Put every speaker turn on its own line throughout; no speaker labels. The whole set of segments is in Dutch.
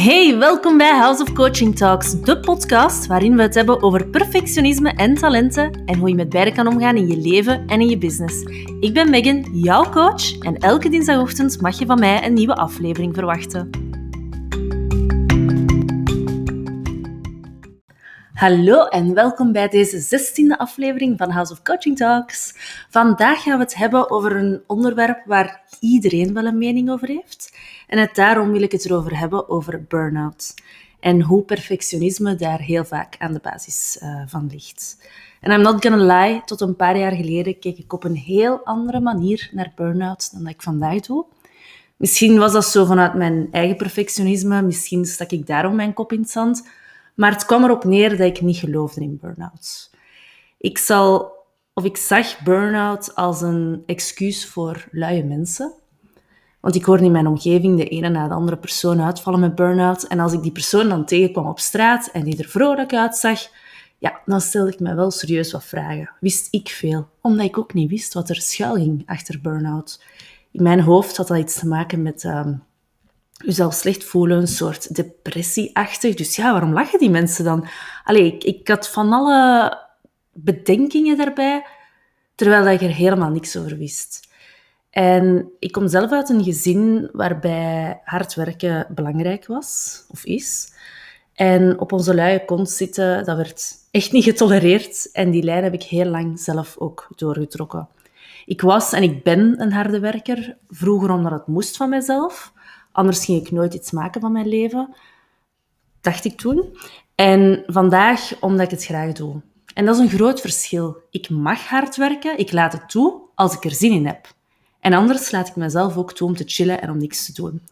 Hey, welkom bij House of Coaching Talks, de podcast waarin we het hebben over perfectionisme en talenten en hoe je met beide kan omgaan in je leven en in je business. Ik ben Megan, jouw coach, en elke dinsdagochtend mag je van mij een nieuwe aflevering verwachten. Hallo en welkom bij deze zestiende aflevering van House of Coaching Talks. Vandaag gaan we het hebben over een onderwerp waar iedereen wel een mening over heeft. En het, daarom wil ik het erover hebben over burn-out. En hoe perfectionisme daar heel vaak aan de basis uh, van ligt. En I'm not gonna lie, tot een paar jaar geleden keek ik op een heel andere manier naar burn-out dan dat ik vandaag doe. Misschien was dat zo vanuit mijn eigen perfectionisme, misschien stak ik daarom mijn kop in het zand. Maar het kwam erop neer dat ik niet geloofde in burn-outs. Ik zal, of ik zag burn-out als een excuus voor luie mensen. Want ik hoorde in mijn omgeving de ene na de andere persoon uitvallen met burn-out. En als ik die persoon dan tegenkwam op straat en die er vrolijk uitzag, ja, dan stelde ik me wel serieus wat vragen. Wist ik veel, omdat ik ook niet wist wat er schuil ging achter burn-out. In mijn hoofd had dat iets te maken met uh, jezelf slecht voelen, een soort depressieachtig. Dus ja, waarom lachen die mensen dan? Allee, ik, ik had van alle bedenkingen daarbij, terwijl ik er helemaal niks over wist. En ik kom zelf uit een gezin waarbij hard werken belangrijk was, of is. En op onze luie kont zitten, dat werd echt niet getolereerd. En die lijn heb ik heel lang zelf ook doorgetrokken. Ik was en ik ben een harde werker, vroeger omdat het moest van mezelf. Anders ging ik nooit iets maken van mijn leven, dacht ik toen. En vandaag omdat ik het graag doe. En dat is een groot verschil. Ik mag hard werken, ik laat het toe als ik er zin in heb. En anders laat ik mezelf ook toe om te chillen en om niks te doen.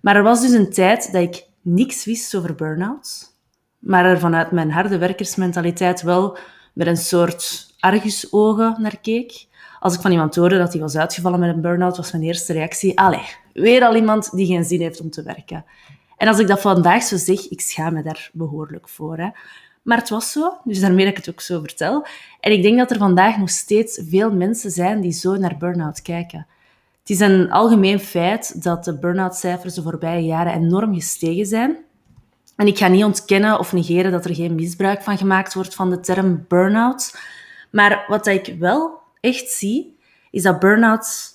Maar er was dus een tijd dat ik niks wist over burn-outs, maar er vanuit mijn harde werkersmentaliteit wel met een soort argusogen naar keek. Als ik van iemand hoorde dat hij was uitgevallen met een burn-out, was mijn eerste reactie, allee, weer al iemand die geen zin heeft om te werken. En als ik dat vandaag zo zeg, ik schaam me daar behoorlijk voor. Hè. Maar het was zo, dus daarmee dat ik het ook zo vertel. En ik denk dat er vandaag nog steeds veel mensen zijn die zo naar burn-out kijken. Het is een algemeen feit dat de burn-out-cijfers de voorbije jaren enorm gestegen zijn. En ik ga niet ontkennen of negeren dat er geen misbruik van gemaakt wordt van de term burn-out. Maar wat ik wel echt zie, is dat burn-out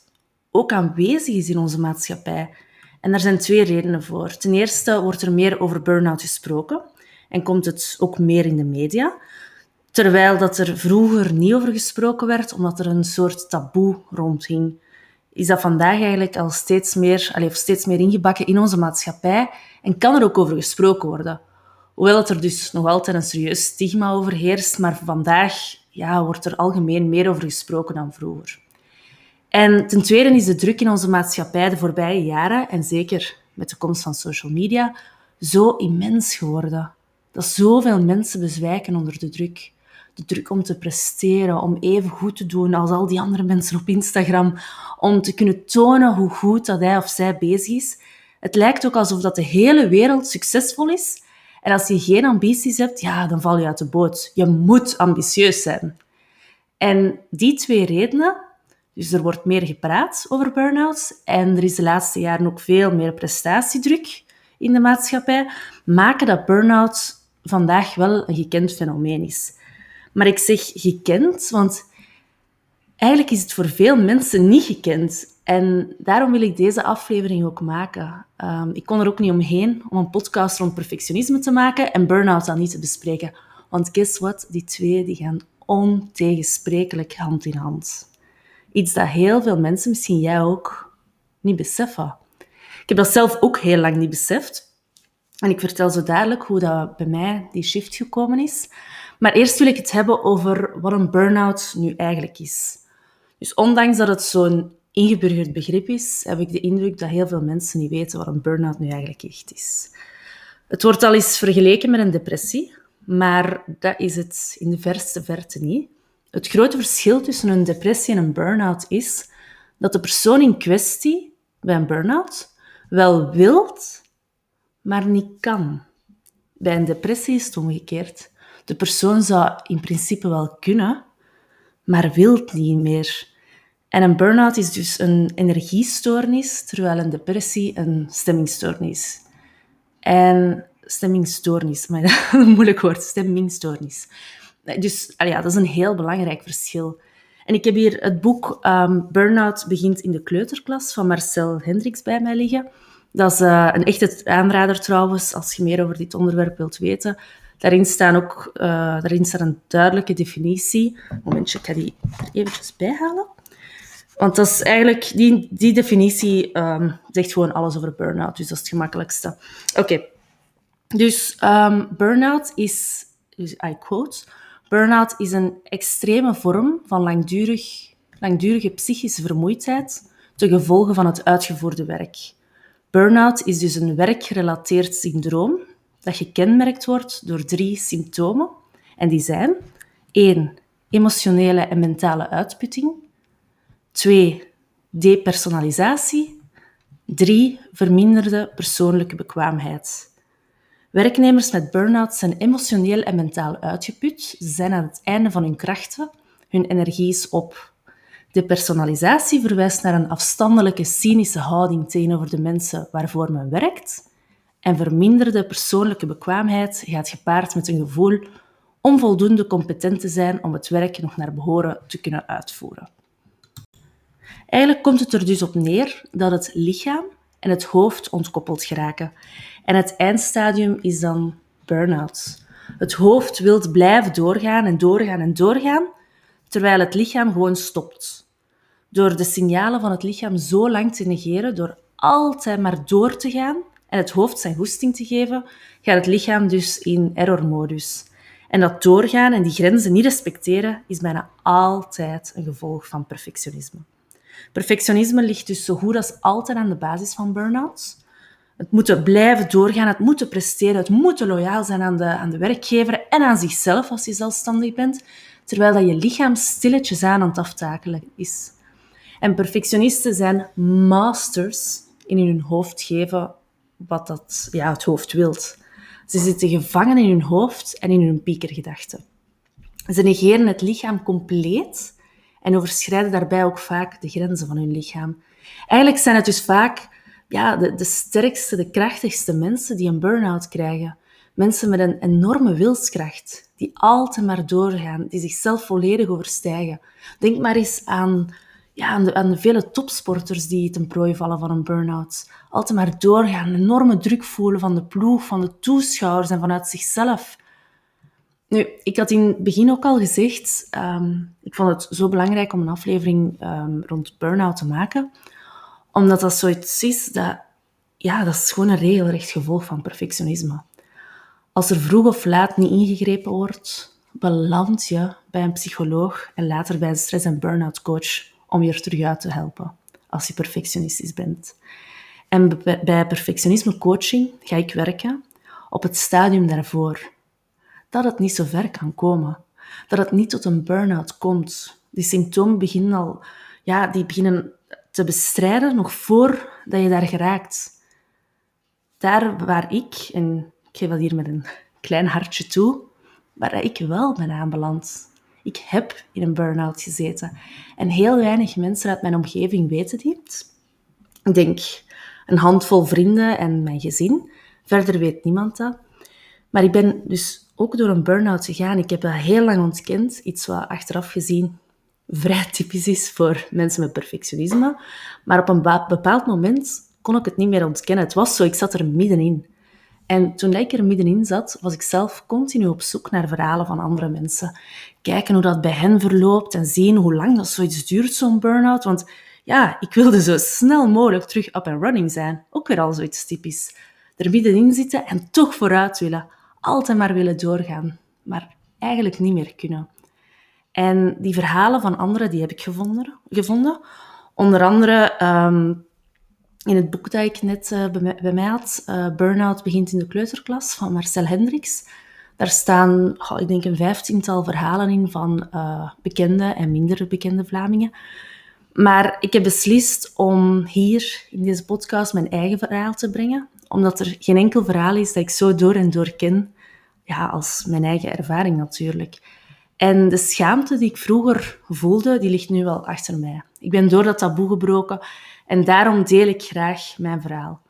ook aanwezig is in onze maatschappij. En daar zijn twee redenen voor. Ten eerste wordt er meer over burn-out gesproken en komt het ook meer in de media. Terwijl dat er vroeger niet over gesproken werd, omdat er een soort taboe rondging, is dat vandaag eigenlijk al steeds meer, allez, steeds meer ingebakken in onze maatschappij en kan er ook over gesproken worden. Hoewel het er dus nog altijd een serieus stigma over heerst, maar vandaag ja, wordt er algemeen meer over gesproken dan vroeger. En ten tweede is de druk in onze maatschappij de voorbije jaren, en zeker met de komst van social media, zo immens geworden. Dat zoveel mensen bezwijken onder de druk. De druk om te presteren, om even goed te doen als al die andere mensen op Instagram, om te kunnen tonen hoe goed dat hij of zij bezig is. Het lijkt ook alsof dat de hele wereld succesvol is. En als je geen ambities hebt, ja, dan val je uit de boot. Je moet ambitieus zijn. En die twee redenen, dus er wordt meer gepraat over burn-outs en er is de laatste jaren ook veel meer prestatiedruk in de maatschappij, maken dat burn-out vandaag wel een gekend fenomeen is. Maar ik zeg gekend, want eigenlijk is het voor veel mensen niet gekend. En daarom wil ik deze aflevering ook maken. Um, ik kon er ook niet omheen om een podcast rond perfectionisme te maken en burn-out dan niet te bespreken. Want guess what? Die twee die gaan ontegensprekelijk hand in hand. Iets dat heel veel mensen, misschien jij ook, niet beseffen. Ik heb dat zelf ook heel lang niet beseft. En ik vertel zo dadelijk hoe dat bij mij die shift gekomen is. Maar eerst wil ik het hebben over wat een burn-out nu eigenlijk is. Dus ondanks dat het zo'n ingeburgerd begrip is, heb ik de indruk dat heel veel mensen niet weten wat een burn-out nu eigenlijk echt is. Het wordt al eens vergeleken met een depressie, maar dat is het in de verste verte niet. Het grote verschil tussen een depressie en een burn-out is dat de persoon in kwestie bij een burn-out wel wilt, maar niet kan. Bij een depressie is het omgekeerd. De persoon zou in principe wel kunnen, maar wil niet meer. En een burn-out is dus een energiestoornis, terwijl een depressie een stemmingstoornis is. En stemmingstoornis, maar dat is een moeilijk woord, stemmingstoornis. Dus ja, dat is een heel belangrijk verschil. En ik heb hier het boek um, Burnout begint in de kleuterklas van Marcel Hendricks bij mij liggen. Dat is uh, een echte aanrader trouwens, als je meer over dit onderwerp wilt weten. Daarin, staan ook, uh, daarin staat een duidelijke definitie. Momentje, ik ga die er eventjes bijhalen. Want dat is eigenlijk, die, die definitie um, zegt gewoon alles over burn-out, dus dat is het gemakkelijkste. Oké, dus um, burn-out is, dus I quote, burn-out is een extreme vorm van langdurig, langdurige psychische vermoeidheid ten gevolge van het uitgevoerde werk. Burn-out is dus een werkgerelateerd syndroom dat gekenmerkt wordt door drie symptomen. En die zijn 1. Emotionele en mentale uitputting. 2. Depersonalisatie. 3. Verminderde persoonlijke bekwaamheid. Werknemers met burn-out zijn emotioneel en mentaal uitgeput, ze zijn aan het einde van hun krachten, hun energie is op. Depersonalisatie verwijst naar een afstandelijke, cynische houding tegenover de mensen waarvoor men werkt. En verminderde persoonlijke bekwaamheid gaat gepaard met een gevoel onvoldoende competent te zijn om het werk nog naar behoren te kunnen uitvoeren. Eigenlijk komt het er dus op neer dat het lichaam en het hoofd ontkoppeld geraken. En het eindstadium is dan burn-out. Het hoofd wil blijven doorgaan en doorgaan en doorgaan, terwijl het lichaam gewoon stopt. Door de signalen van het lichaam zo lang te negeren, door altijd maar door te gaan en het hoofd zijn goesting te geven, gaat het lichaam dus in errormodus. En dat doorgaan en die grenzen niet respecteren is bijna altijd een gevolg van perfectionisme. Perfectionisme ligt dus zo goed als altijd aan de basis van burn-outs. Het moeten blijven doorgaan, het moeten presteren, het moeten loyaal zijn aan de, aan de werkgever en aan zichzelf als je zelfstandig bent, terwijl dat je lichaam stilletjes aan aan het aftakelen is. En perfectionisten zijn masters in hun hoofd geven wat dat, ja, het hoofd wilt. Ze zitten gevangen in hun hoofd en in hun piekergedachten. Ze negeren het lichaam compleet en overschrijden daarbij ook vaak de grenzen van hun lichaam. Eigenlijk zijn het dus vaak ja, de, de sterkste, de krachtigste mensen die een burn-out krijgen. Mensen met een enorme wilskracht, die altijd maar doorgaan, die zichzelf volledig overstijgen. Denk maar eens aan, ja, aan, de, aan vele topsporters die ten prooi vallen van een burn-out. Altijd maar doorgaan, enorme druk voelen van de ploeg, van de toeschouwers en vanuit zichzelf. Nu, ik had in het begin ook al gezegd, um, ik vond het zo belangrijk om een aflevering um, rond burn-out te maken, omdat dat zoiets is dat, ja, dat is gewoon een regelrecht gevolg van perfectionisme. Als er vroeg of laat niet ingegrepen wordt, beland je bij een psycholoog en later bij een stress- en burn-out coach om je er terug uit te helpen als je perfectionistisch bent. En bij perfectionisme coaching ga ik werken op het stadium daarvoor dat het niet zo ver kan komen. Dat het niet tot een burn-out komt. Die symptomen beginnen al, ja, die beginnen te bestrijden nog voordat je daar geraakt. Daar waar ik, en ik geef dat hier met een klein hartje toe, waar ik wel ben aanbeland. Ik heb in een burn-out gezeten. En heel weinig mensen uit mijn omgeving weten dit. Ik denk een handvol vrienden en mijn gezin. Verder weet niemand dat. Maar ik ben dus ook door een burn-out gegaan. Ik heb dat heel lang ontkend. Iets wat achteraf gezien vrij typisch is voor mensen met perfectionisme. Maar op een bepaald moment kon ik het niet meer ontkennen. Het was zo, ik zat er middenin. En toen ik er middenin zat, was ik zelf continu op zoek naar verhalen van andere mensen. Kijken hoe dat bij hen verloopt en zien hoe lang dat zoiets duurt, zo'n burn-out. Want ja, ik wilde zo snel mogelijk terug up and running zijn. Ook weer al zoiets typisch. Er middenin zitten en toch vooruit willen altijd maar willen doorgaan, maar eigenlijk niet meer kunnen. En die verhalen van anderen, die heb ik gevonden. gevonden. Onder andere um, in het boek dat ik net uh, bij, mij had, uh, Burnout begint in de kleuterklas, van Marcel Hendricks. Daar staan, ik denk, een vijftiental verhalen in van uh, bekende en minder bekende Vlamingen. Maar ik heb beslist om hier in deze podcast mijn eigen verhaal te brengen omdat er geen enkel verhaal is dat ik zo door en door ken, ja, als mijn eigen ervaring natuurlijk. En de schaamte die ik vroeger voelde, die ligt nu wel achter mij. Ik ben door dat taboe gebroken en daarom deel ik graag mijn verhaal.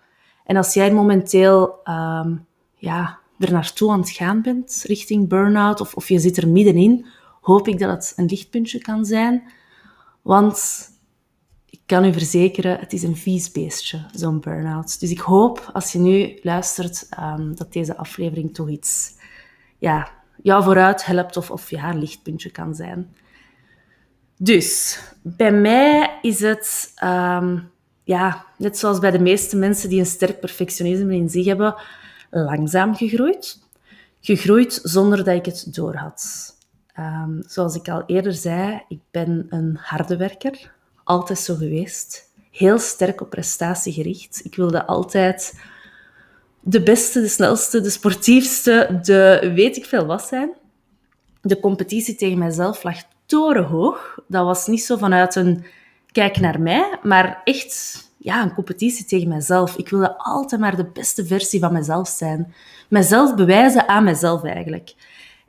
En als jij momenteel um, ja, er naartoe aan het gaan bent, richting burn-out, of, of je zit er middenin, hoop ik dat het een lichtpuntje kan zijn. Want ik kan u verzekeren, het is een vies beestje, zo'n burn-out. Dus ik hoop, als je nu luistert, um, dat deze aflevering toch iets ja, jou vooruit helpt of, of ja, een lichtpuntje kan zijn. Dus, bij mij is het, um, ja, net zoals bij de meeste mensen die een sterk perfectionisme in zich hebben, langzaam gegroeid. Gegroeid zonder dat ik het doorhad. Um, zoals ik al eerder zei, ik ben een harde werker. Altijd zo geweest. Heel sterk op prestatie gericht. Ik wilde altijd de beste, de snelste, de sportiefste, de weet ik veel wat zijn. De competitie tegen mijzelf lag torenhoog. Dat was niet zo vanuit een kijk naar mij, maar echt ja, een competitie tegen mezelf. Ik wilde altijd maar de beste versie van mezelf zijn. Mezelf bewijzen aan mezelf eigenlijk.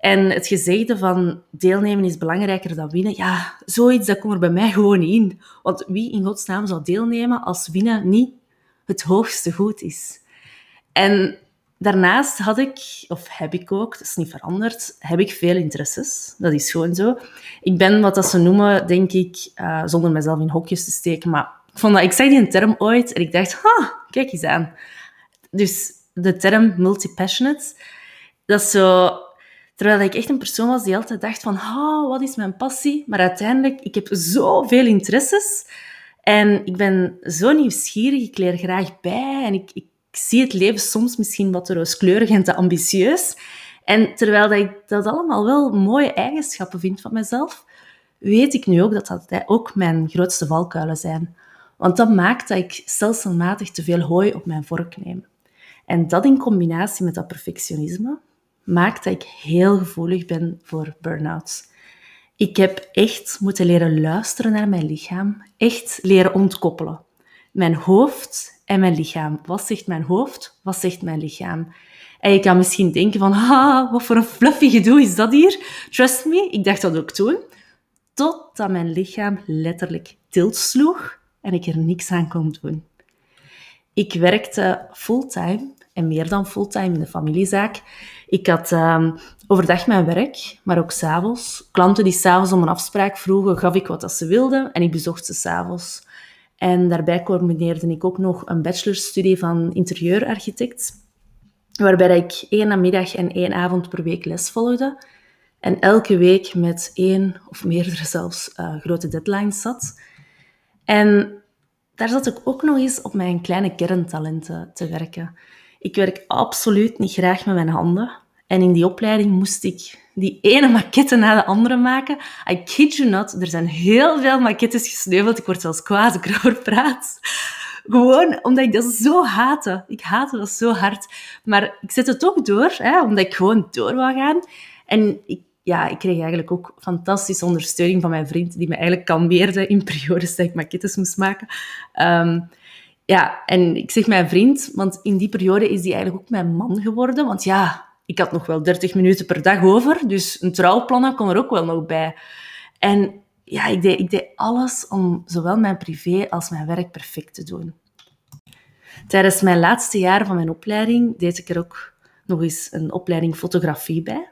En het gezegde van deelnemen is belangrijker dan winnen, ja, zoiets dat komt er bij mij gewoon niet in. Want wie in godsnaam zou deelnemen als winnen niet het hoogste goed is? En daarnaast had ik, of heb ik ook, dat is niet veranderd, heb ik veel interesses. Dat is gewoon zo. Ik ben wat dat ze noemen, denk ik, uh, zonder mezelf in hokjes te steken, maar ik, vond dat, ik zag die een term ooit en ik dacht, ha, kijk eens aan. Dus de term multi-passionate, dat is zo... Terwijl ik echt een persoon was die altijd dacht van, oh, wat is mijn passie? Maar uiteindelijk, ik heb zoveel interesses en ik ben zo nieuwsgierig, ik leer graag bij en ik, ik zie het leven soms misschien wat te rooskleurig en te ambitieus. En terwijl dat ik dat allemaal wel mooie eigenschappen vind van mezelf, weet ik nu ook dat dat ook mijn grootste valkuilen zijn. Want dat maakt dat ik stelselmatig te veel hooi op mijn vork neem. En dat in combinatie met dat perfectionisme maakt dat ik heel gevoelig ben voor burn-outs. Ik heb echt moeten leren luisteren naar mijn lichaam, echt leren ontkoppelen. Mijn hoofd en mijn lichaam. Wat zegt mijn hoofd? Wat zegt mijn lichaam? En je kan misschien denken van, ah, wat voor een fluffy gedoe is dat hier? Trust me, ik dacht dat ook toen. Totdat mijn lichaam letterlijk tilt sloeg en ik er niks aan kon doen. Ik werkte fulltime en meer dan fulltime in de familiezaak. Ik had um, overdag mijn werk, maar ook s'avonds. Klanten die s'avonds om een afspraak vroegen, gaf ik wat ze wilden en ik bezocht ze s'avonds. En daarbij combineerde ik ook nog een bachelorstudie van interieurarchitect, waarbij ik één namiddag en één avond per week les volgde. En elke week met één of meerdere zelfs uh, grote deadlines zat. En daar zat ik ook nog eens op mijn kleine kerntalenten te werken. Ik werk absoluut niet graag met mijn handen. En in die opleiding moest ik die ene maquette na de andere maken. I kid you not, er zijn heel veel maquettes gesneuveld. Ik word zelfs kwaad erover praat. Gewoon omdat ik dat zo haatte. Ik haatte dat zo hard. Maar ik zette het toch door, hè, omdat ik gewoon door wou gaan. En ik, ja, ik kreeg eigenlijk ook fantastische ondersteuning van mijn vriend, die me eigenlijk kalmeerde in periodes dat ik maquettes moest maken. Um, ja, en ik zeg mijn vriend, want in die periode is die eigenlijk ook mijn man geworden. Want ja, ik had nog wel 30 minuten per dag over, dus een trouwplannen kon er ook wel nog bij. En ja, ik deed, ik deed alles om zowel mijn privé als mijn werk perfect te doen. Tijdens mijn laatste jaar van mijn opleiding deed ik er ook nog eens een opleiding fotografie bij.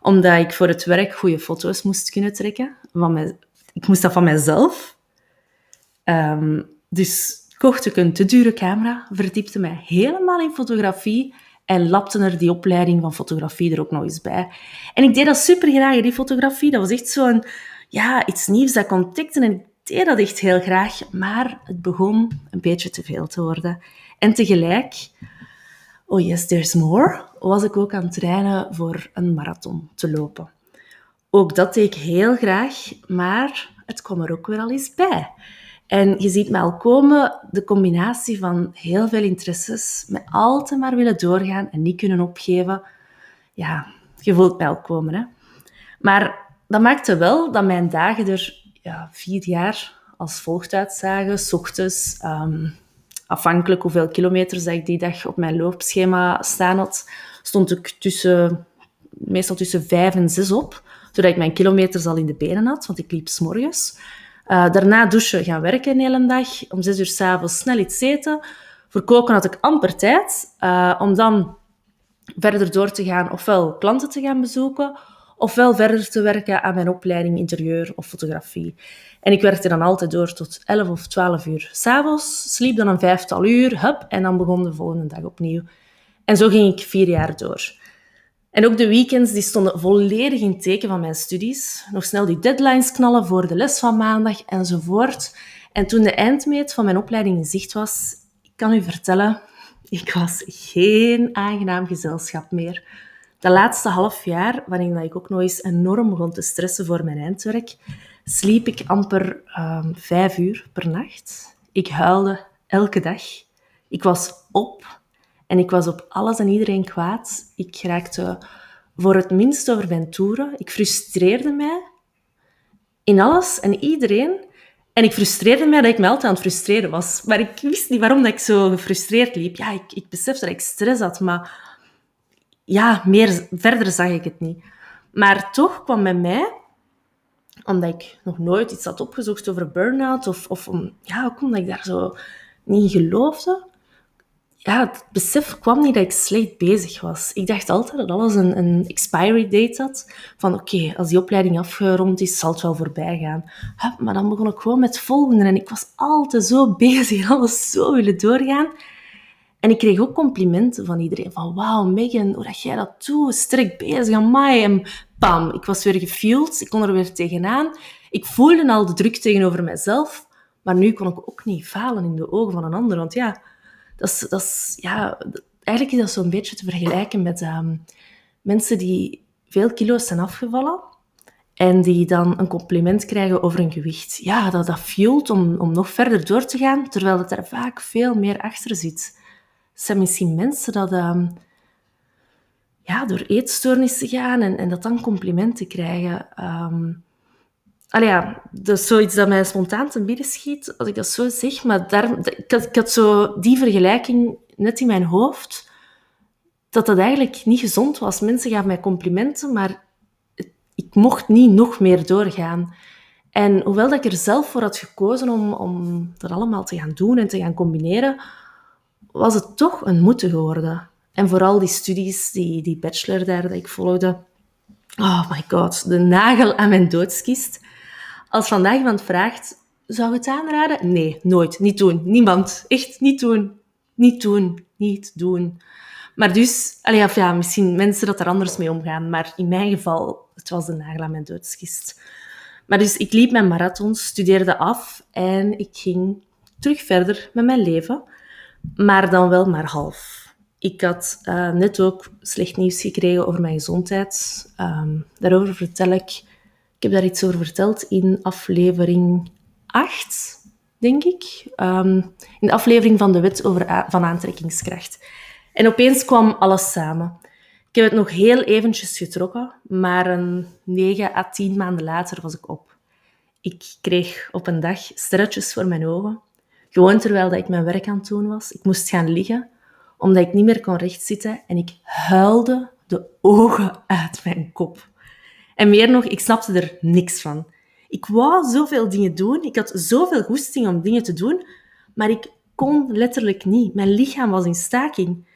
Omdat ik voor het werk goede foto's moest kunnen trekken. Van mij, ik moest dat van mezelf. Um, dus kocht ik een te dure camera, verdiepte mij helemaal in fotografie en lapte er die opleiding van fotografie er ook nog eens bij. En ik deed dat super graag, die fotografie. Dat was echt zo'n, ja, iets nieuws dat kon ontdekte. En ik deed dat echt heel graag. Maar het begon een beetje te veel te worden. En tegelijk, oh yes, there's more, was ik ook aan het trainen voor een marathon te lopen. Ook dat deed ik heel graag, maar het kwam er ook weer al eens bij. En je ziet mij al komen, de combinatie van heel veel interesses, met altijd maar willen doorgaan en niet kunnen opgeven. Ja, je voelt mij al komen. Hè? Maar dat maakte wel dat mijn dagen er ja, vier jaar als volgt uitzagen. S ochtends, um, afhankelijk hoeveel kilometers dat ik die dag op mijn loopschema staan had, stond ik tussen, meestal tussen vijf en zes op, zodat ik mijn kilometers al in de benen had, want ik liep s'morgens. Uh, daarna douchen, gaan werken de hele dag. Om zes uur s'avonds snel iets eten. Voor koken had ik amper tijd, uh, om dan verder door te gaan, ofwel klanten te gaan bezoeken, ofwel verder te werken aan mijn opleiding interieur of fotografie. En ik werkte dan altijd door tot 11 of 12 uur s'avonds, sliep dan een vijftal uur, hup, en dan begon de volgende dag opnieuw. En zo ging ik vier jaar door. En ook de weekends die stonden volledig in teken van mijn studies. Nog snel die deadlines knallen voor de les van maandag enzovoort. En toen de eindmeet van mijn opleiding in zicht was, ik kan u vertellen, ik was geen aangenaam gezelschap meer. De laatste half jaar, waarin ik ook nog eens enorm begon te stressen voor mijn eindwerk, sliep ik amper um, vijf uur per nacht. Ik huilde elke dag. Ik was op en ik was op alles en iedereen kwaad. Ik raakte voor het minst over mijn toeren. Ik frustreerde mij in alles en iedereen. En ik frustreerde mij dat ik me altijd aan het frustreren was. Maar ik wist niet waarom dat ik zo gefrustreerd liep. Ja, ik, ik besefte dat ik stress had, maar ja, meer, verder zag ik het niet. Maar toch kwam bij mij, omdat ik nog nooit iets had opgezocht over burn-out, of, of om, ja, ook omdat ik daar zo niet in geloofde, ja, het besef kwam niet dat ik slecht bezig was. Ik dacht altijd dat alles een, een expiry date had. Van oké, als die opleiding afgerond is, zal het wel voorbij gaan. maar dan begon ik gewoon met het volgende. En ik was altijd zo bezig, alles zo willen doorgaan. En ik kreeg ook complimenten van iedereen. Van wauw, Megan, hoe dat jij dat doet. Sterk bezig, amai. En pam, ik was weer gefueled. Ik kon er weer tegenaan. Ik voelde al de druk tegenover mezelf. Maar nu kon ik ook niet falen in de ogen van een ander. Want ja dat is, dat ja, eigenlijk is dat zo'n beetje te vergelijken met ehm, mensen die veel kilo's zijn afgevallen en die dan een compliment krijgen over hun gewicht. Ja, dat, dat fuelt om, om nog verder door te gaan, terwijl het er vaak veel meer achter zit. Het zijn misschien mensen dat um, ja, door eetstoornissen gaan en, en dat dan complimenten krijgen. Um, Allee, ja, dat is zoiets dat mij spontaan te binnen schiet, als ik dat zo zeg. Maar daar, ik, had, ik had zo die vergelijking net in mijn hoofd, dat dat eigenlijk niet gezond was. Mensen gaven mij complimenten, maar ik mocht niet nog meer doorgaan. En hoewel dat ik er zelf voor had gekozen om, om dat allemaal te gaan doen en te gaan combineren, was het toch een moeten geworden. En vooral die studies, die, die bachelor daar dat ik volgde, oh my god, de nagel aan mijn doodskist. Als vandaag iemand vraagt, zou je het aanraden? Nee, nooit. Niet doen. Niemand. Echt niet doen. Niet doen. Niet doen. Maar dus, allee, of ja, misschien mensen dat er anders mee omgaan, maar in mijn geval, het was de nagel aan mijn doodskist. Maar dus, ik liep mijn marathons, studeerde af en ik ging terug verder met mijn leven, maar dan wel maar half. Ik had uh, net ook slecht nieuws gekregen over mijn gezondheid. Um, daarover vertel ik ik heb daar iets over verteld in aflevering 8, denk ik. Um, in de aflevering van de wet over van aantrekkingskracht. En opeens kwam alles samen. Ik heb het nog heel eventjes getrokken, maar een 9 à 10 maanden later was ik op. Ik kreeg op een dag sterretjes voor mijn ogen. Gewoon terwijl dat ik mijn werk aan het doen was. Ik moest gaan liggen, omdat ik niet meer kon rechtzitten en ik huilde de ogen uit mijn kop. En meer nog, ik snapte er niks van. Ik wou zoveel dingen doen. Ik had zoveel goesting om dingen te doen, maar ik kon letterlijk niet. Mijn lichaam was in staking.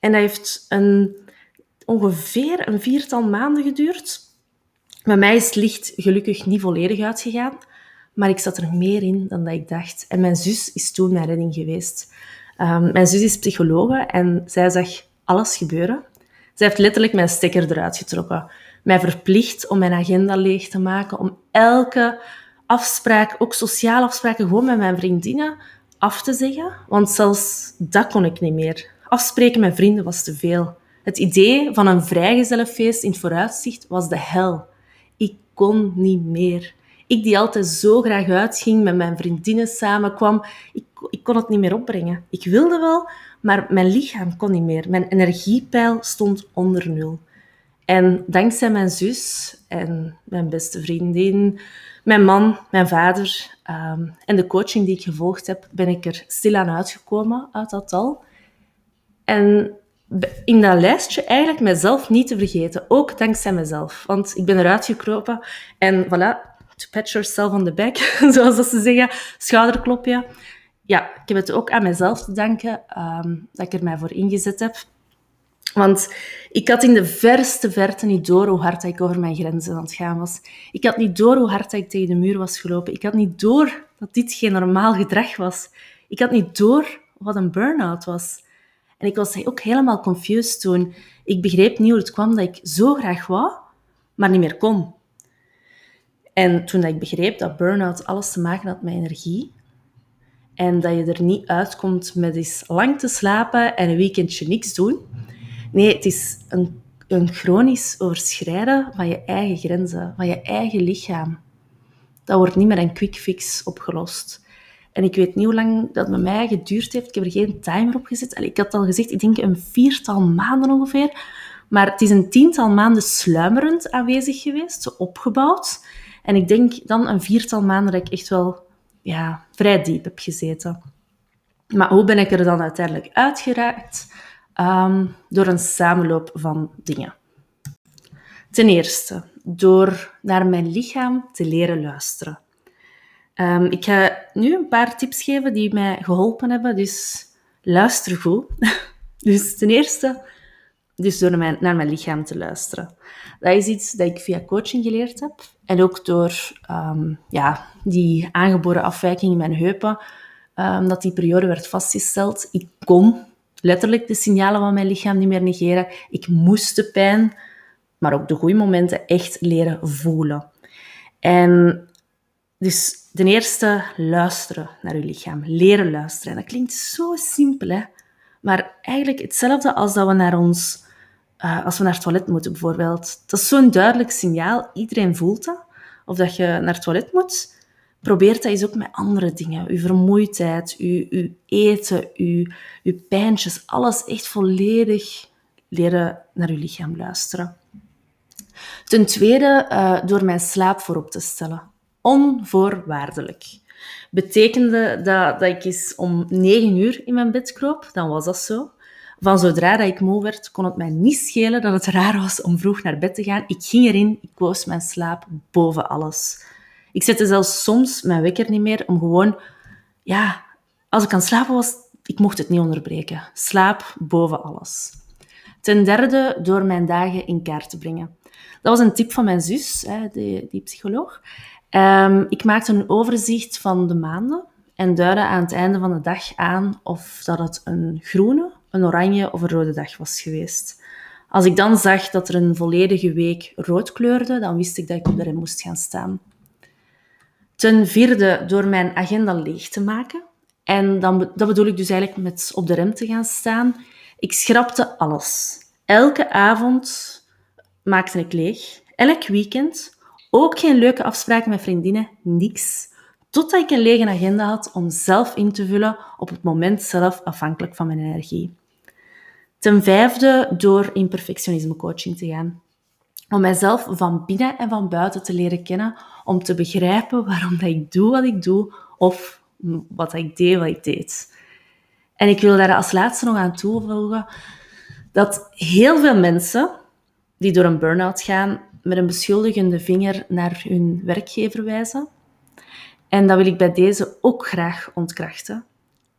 En dat heeft een, ongeveer een viertal maanden geduurd. Bij mij is het licht gelukkig niet volledig uitgegaan, maar ik zat er meer in dan dat ik dacht. En mijn zus is toen mijn redding geweest. Um, mijn zus is psychologe en zij zag alles gebeuren. Zij heeft letterlijk mijn stekker eruit getrokken mij verplicht om mijn agenda leeg te maken, om elke afspraak, ook sociale afspraken, gewoon met mijn vriendinnen af te zeggen. Want zelfs dat kon ik niet meer. Afspreken met vrienden was te veel. Het idee van een vrijgezellenfeest in het vooruitzicht was de hel. Ik kon niet meer. Ik die altijd zo graag uitging, met mijn vriendinnen samenkwam, ik, ik kon het niet meer opbrengen. Ik wilde wel, maar mijn lichaam kon niet meer. Mijn energiepeil stond onder nul. En dankzij mijn zus en mijn beste vriendin, mijn man, mijn vader ehm, en de coaching die ik gevolgd heb, ben ik er stilaan uitgekomen uit dat tal. En in dat lijstje eigenlijk mezelf niet te vergeten, ook dankzij mezelf. Want ik ben eruit gekropen en voilà, to pat yourself on the back, zoals dat ze zeggen, schouderklopje. ja, ik heb het ook aan mezelf te danken ehm, dat ik er mij voor ingezet heb. Want ik had in de verste verte niet door hoe hard ik over mijn grenzen aan het gaan was. Ik had niet door hoe hard ik tegen de muur was gelopen. Ik had niet door dat dit geen normaal gedrag was. Ik had niet door wat een burn-out was. En ik was ook helemaal confused toen. Ik begreep niet hoe het kwam dat ik zo graag wou, maar niet meer kon. En toen ik begreep dat burn-out alles te maken had met energie, en dat je er niet uitkomt met eens lang te slapen en een weekendje niks doen. Nee, het is een, een chronisch overschrijden van je eigen grenzen, van je eigen lichaam. Dat wordt niet met een quick fix opgelost. En ik weet niet hoe lang dat met mij geduurd heeft. Ik heb er geen timer op gezet. ik had al gezegd, ik denk een viertal maanden ongeveer. Maar het is een tiental maanden sluimerend aanwezig geweest, opgebouwd. En ik denk dan een viertal maanden dat ik echt wel ja, vrij diep heb gezeten. Maar hoe ben ik er dan uiteindelijk uitgeraakt? Um, door een samenloop van dingen. Ten eerste, door naar mijn lichaam te leren luisteren. Um, ik ga nu een paar tips geven die mij geholpen hebben, dus luister goed. dus ten eerste, dus door mijn, naar mijn lichaam te luisteren. Dat is iets dat ik via coaching geleerd heb. En ook door um, ja, die aangeboren afwijking in mijn heupen, dat die periode werd vastgesteld. Ik kon letterlijk de signalen van mijn lichaam niet meer negeren. Ik moest de pijn, maar ook de goede momenten echt leren voelen. En dus ten eerste luisteren naar je lichaam, leren luisteren. En dat klinkt zo simpel, hè? maar eigenlijk hetzelfde als dat we naar ons uh, als we naar het toilet moeten bijvoorbeeld. Dat is zo'n duidelijk signaal. Iedereen voelt dat. Of dat je naar het toilet moet. Probeer dat eens ook met andere dingen. Uw vermoeidheid, uw, uw eten, uw, uw pijntjes. Alles echt volledig leren naar uw lichaam luisteren. Ten tweede, uh, door mijn slaap voorop te stellen. Onvoorwaardelijk. Betekende dat, dat ik eens om negen uur in mijn bed kroop, dan was dat zo. Van zodra dat ik moe werd, kon het mij niet schelen dat het raar was om vroeg naar bed te gaan. Ik ging erin, ik koos mijn slaap boven alles. Ik zette zelfs soms mijn wekker niet meer om gewoon, ja, als ik aan het slapen was, ik mocht het niet onderbreken. Slaap boven alles. Ten derde, door mijn dagen in kaart te brengen. Dat was een tip van mijn zus, die, die psycholoog. Um, ik maakte een overzicht van de maanden en duidde aan het einde van de dag aan of dat het een groene, een oranje of een rode dag was geweest. Als ik dan zag dat er een volledige week rood kleurde, dan wist ik dat ik op de rem moest gaan staan. Ten vierde, door mijn agenda leeg te maken. En dan, dat bedoel ik dus eigenlijk met op de rem te gaan staan. Ik schrapte alles. Elke avond maakte ik leeg. Elk weekend. Ook geen leuke afspraken met vriendinnen. Niks. Totdat ik een lege agenda had om zelf in te vullen op het moment zelf afhankelijk van mijn energie. Ten vijfde, door in perfectionisme coaching te gaan. Om mijzelf van binnen en van buiten te leren kennen, om te begrijpen waarom dat ik doe wat ik doe of wat ik deed wat ik deed. En ik wil daar als laatste nog aan toevoegen dat heel veel mensen die door een burn-out gaan, met een beschuldigende vinger naar hun werkgever wijzen. En dat wil ik bij deze ook graag ontkrachten.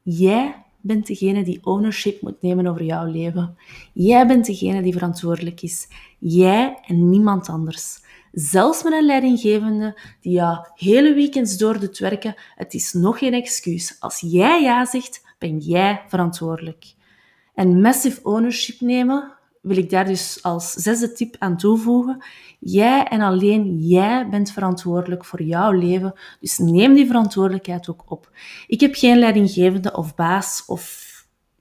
Jij bent degene die ownership moet nemen over jouw leven. Jij bent degene die verantwoordelijk is. Jij en niemand anders. Zelfs met een leidinggevende die jou hele weekends door doet werken, het is nog geen excuus. Als jij ja zegt, ben jij verantwoordelijk. En massive ownership nemen wil ik daar dus als zesde tip aan toevoegen. Jij en alleen jij bent verantwoordelijk voor jouw leven, dus neem die verantwoordelijkheid ook op. Ik heb geen leidinggevende of baas of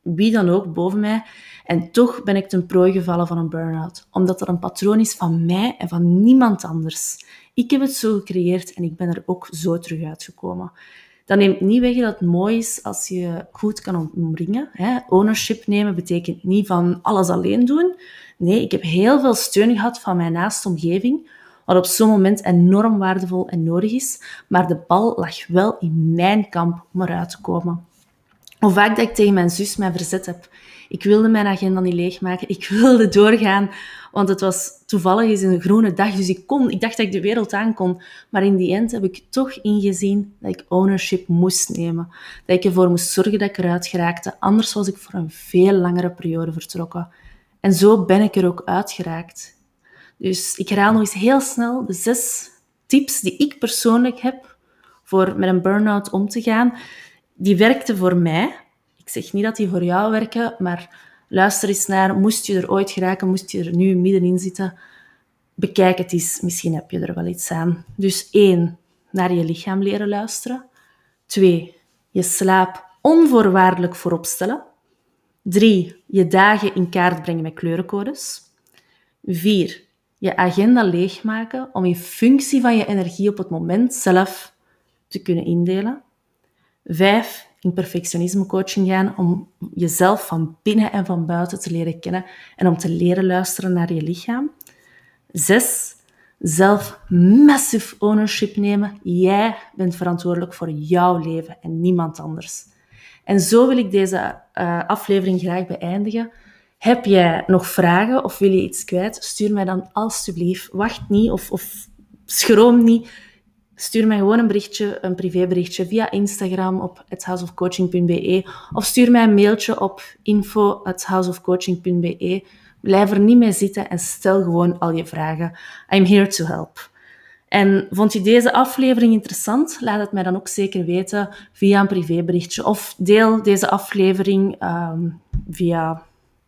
wie dan ook boven mij en toch ben ik ten prooi gevallen van een burn-out, omdat dat een patroon is van mij en van niemand anders. Ik heb het zo gecreëerd en ik ben er ook zo terug uitgekomen. Dat neemt niet weg dat het mooi is als je goed kan omringen. Hè. Ownership nemen betekent niet van alles alleen doen. Nee, ik heb heel veel steun gehad van mijn naaste omgeving, wat op zo'n moment enorm waardevol en nodig is. Maar de bal lag wel in mijn kamp om eruit te komen. Hoe vaak dat ik tegen mijn zus mij verzet heb. Ik wilde mijn agenda niet leegmaken. Ik wilde doorgaan, want het was toevallig eens een groene dag. Dus ik kon, ik dacht dat ik de wereld aan kon. Maar in die end heb ik toch ingezien dat ik ownership moest nemen. Dat ik ervoor moest zorgen dat ik eruit geraakte. Anders was ik voor een veel langere periode vertrokken. En zo ben ik er ook uitgeraakt. Dus ik herhaal nog eens heel snel de zes tips die ik persoonlijk heb voor met een burn-out om te gaan. Die werkten voor mij. Zeg niet dat die voor jou werken, maar luister eens naar. Moest je er ooit geraken, moest je er nu middenin zitten, bekijk het eens. Misschien heb je er wel iets aan. Dus één, naar je lichaam leren luisteren. Twee, je slaap onvoorwaardelijk voorop stellen. Drie, je dagen in kaart brengen met kleurencodes. Vier, je agenda leegmaken om in functie van je energie op het moment zelf te kunnen indelen. Vijf, in perfectionisme coaching gaan om jezelf van binnen en van buiten te leren kennen en om te leren luisteren naar je lichaam. Zes, zelf massive ownership nemen. Jij bent verantwoordelijk voor jouw leven en niemand anders. En zo wil ik deze uh, aflevering graag beëindigen. Heb jij nog vragen of wil je iets kwijt? Stuur mij dan alstublieft. Wacht niet of, of schroom niet. Stuur mij gewoon een berichtje, een privéberichtje via Instagram op houseofcoaching.be of stuur mij een mailtje op info@houseofcoaching.be. Blijf er niet mee zitten en stel gewoon al je vragen. I'm here to help. En vond je deze aflevering interessant? Laat het mij dan ook zeker weten via een privéberichtje of deel deze aflevering um, via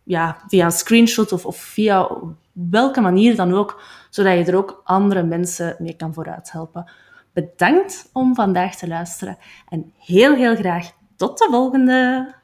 ja, via een screenshot of, of via welke manier dan ook, zodat je er ook andere mensen mee kan vooruit helpen. Bedankt om vandaag te luisteren en heel, heel graag tot de volgende!